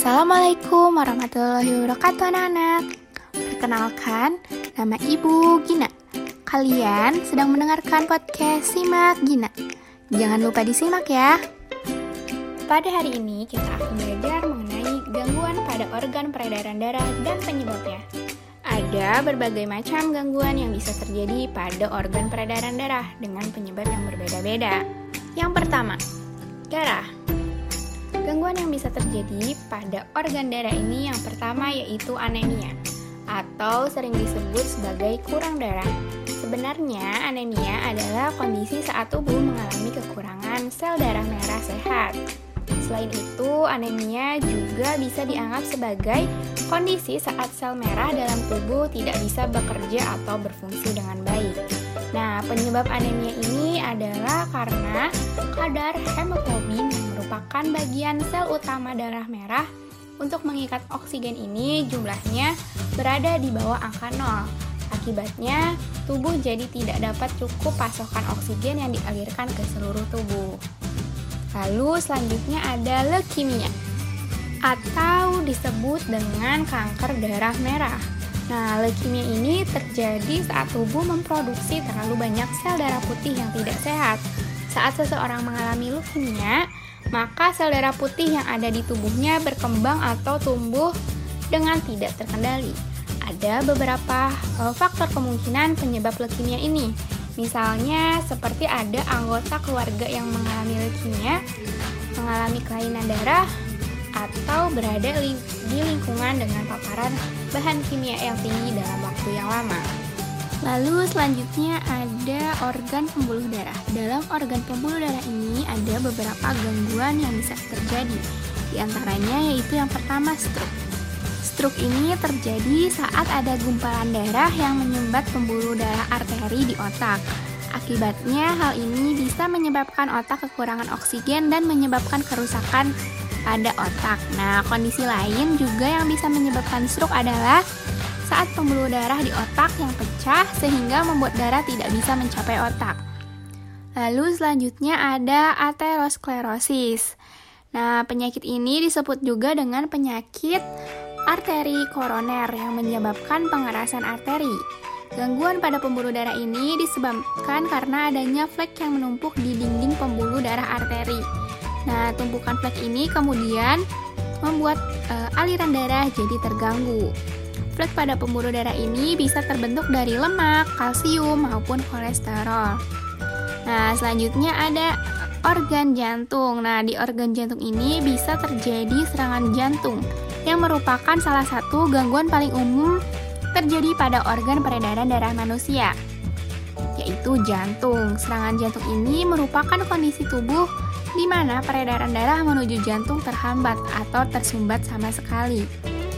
Assalamualaikum warahmatullahi wabarakatuh anak-anak. Perkenalkan, nama Ibu Gina. Kalian sedang mendengarkan podcast Simak Gina. Jangan lupa disimak ya. Pada hari ini kita akan belajar mengenai gangguan pada organ peredaran darah dan penyebabnya. Ada berbagai macam gangguan yang bisa terjadi pada organ peredaran darah dengan penyebab yang berbeda-beda. Yang pertama, darah. Gangguan yang bisa terjadi pada organ darah ini yang pertama yaitu anemia atau sering disebut sebagai kurang darah. Sebenarnya anemia adalah kondisi saat tubuh mengalami kekurangan sel darah merah sehat. Selain itu, anemia juga bisa dianggap sebagai kondisi saat sel merah dalam tubuh tidak bisa bekerja atau berfungsi dengan baik. Nah, penyebab anemia ini adalah karena kadar hemoglobin merupakan bagian sel utama darah merah untuk mengikat oksigen ini jumlahnya berada di bawah angka 0. Akibatnya, tubuh jadi tidak dapat cukup pasokan oksigen yang dialirkan ke seluruh tubuh. Lalu selanjutnya ada leukemia atau disebut dengan kanker darah merah. Nah, leukemia ini terjadi saat tubuh memproduksi terlalu banyak sel darah putih yang tidak sehat. Saat seseorang mengalami leukemia, maka sel darah putih yang ada di tubuhnya berkembang atau tumbuh dengan tidak terkendali. Ada beberapa uh, faktor kemungkinan penyebab leukemia ini. Misalnya seperti ada anggota keluarga yang mengalami leukemia, mengalami kelainan darah, atau berada di lingkungan dengan paparan bahan kimia yang tinggi dalam waktu yang lama. Lalu selanjutnya ada organ pembuluh darah. Dalam organ pembuluh darah ini ada beberapa gangguan yang bisa terjadi. Di antaranya yaitu yang pertama stroke. Stroke ini terjadi saat ada gumpalan darah yang menyumbat pembuluh darah arteri di otak. Akibatnya hal ini bisa menyebabkan otak kekurangan oksigen dan menyebabkan kerusakan pada otak. Nah, kondisi lain juga yang bisa menyebabkan stroke adalah saat pembuluh darah di otak yang pecah sehingga membuat darah tidak bisa mencapai otak. Lalu selanjutnya ada aterosklerosis. Nah, penyakit ini disebut juga dengan penyakit arteri koroner yang menyebabkan pengerasan arteri. Gangguan pada pembuluh darah ini disebabkan karena adanya flek yang menumpuk di dinding pembuluh darah arteri. Nah, tumpukan flek ini kemudian membuat e, aliran darah jadi terganggu. Pada pembuluh darah ini bisa terbentuk dari lemak, kalsium, maupun kolesterol. Nah, selanjutnya ada organ jantung. Nah, di organ jantung ini bisa terjadi serangan jantung yang merupakan salah satu gangguan paling umum terjadi pada organ peredaran darah manusia, yaitu jantung. Serangan jantung ini merupakan kondisi tubuh di mana peredaran darah menuju jantung terhambat atau tersumbat sama sekali.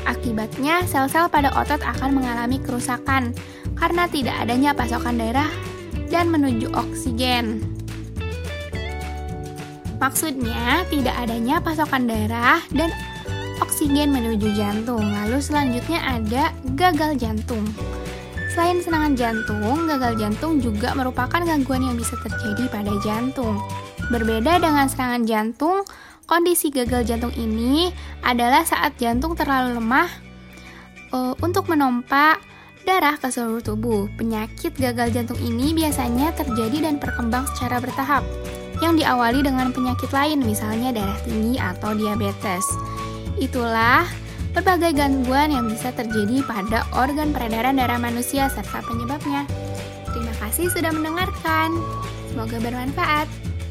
Akibatnya, sel-sel pada otot akan mengalami kerusakan karena tidak adanya pasokan darah dan menuju oksigen. Maksudnya, tidak adanya pasokan darah dan oksigen menuju jantung. Lalu selanjutnya ada gagal jantung. Selain serangan jantung, gagal jantung juga merupakan gangguan yang bisa terjadi pada jantung. Berbeda dengan serangan jantung, kondisi gagal jantung ini adalah saat jantung terlalu lemah uh, untuk menompa darah ke seluruh tubuh. Penyakit gagal jantung ini biasanya terjadi dan berkembang secara bertahap, yang diawali dengan penyakit lain, misalnya darah tinggi atau diabetes. Itulah berbagai gangguan yang bisa terjadi pada organ peredaran darah manusia serta penyebabnya. Terima kasih sudah mendengarkan. Semoga bermanfaat.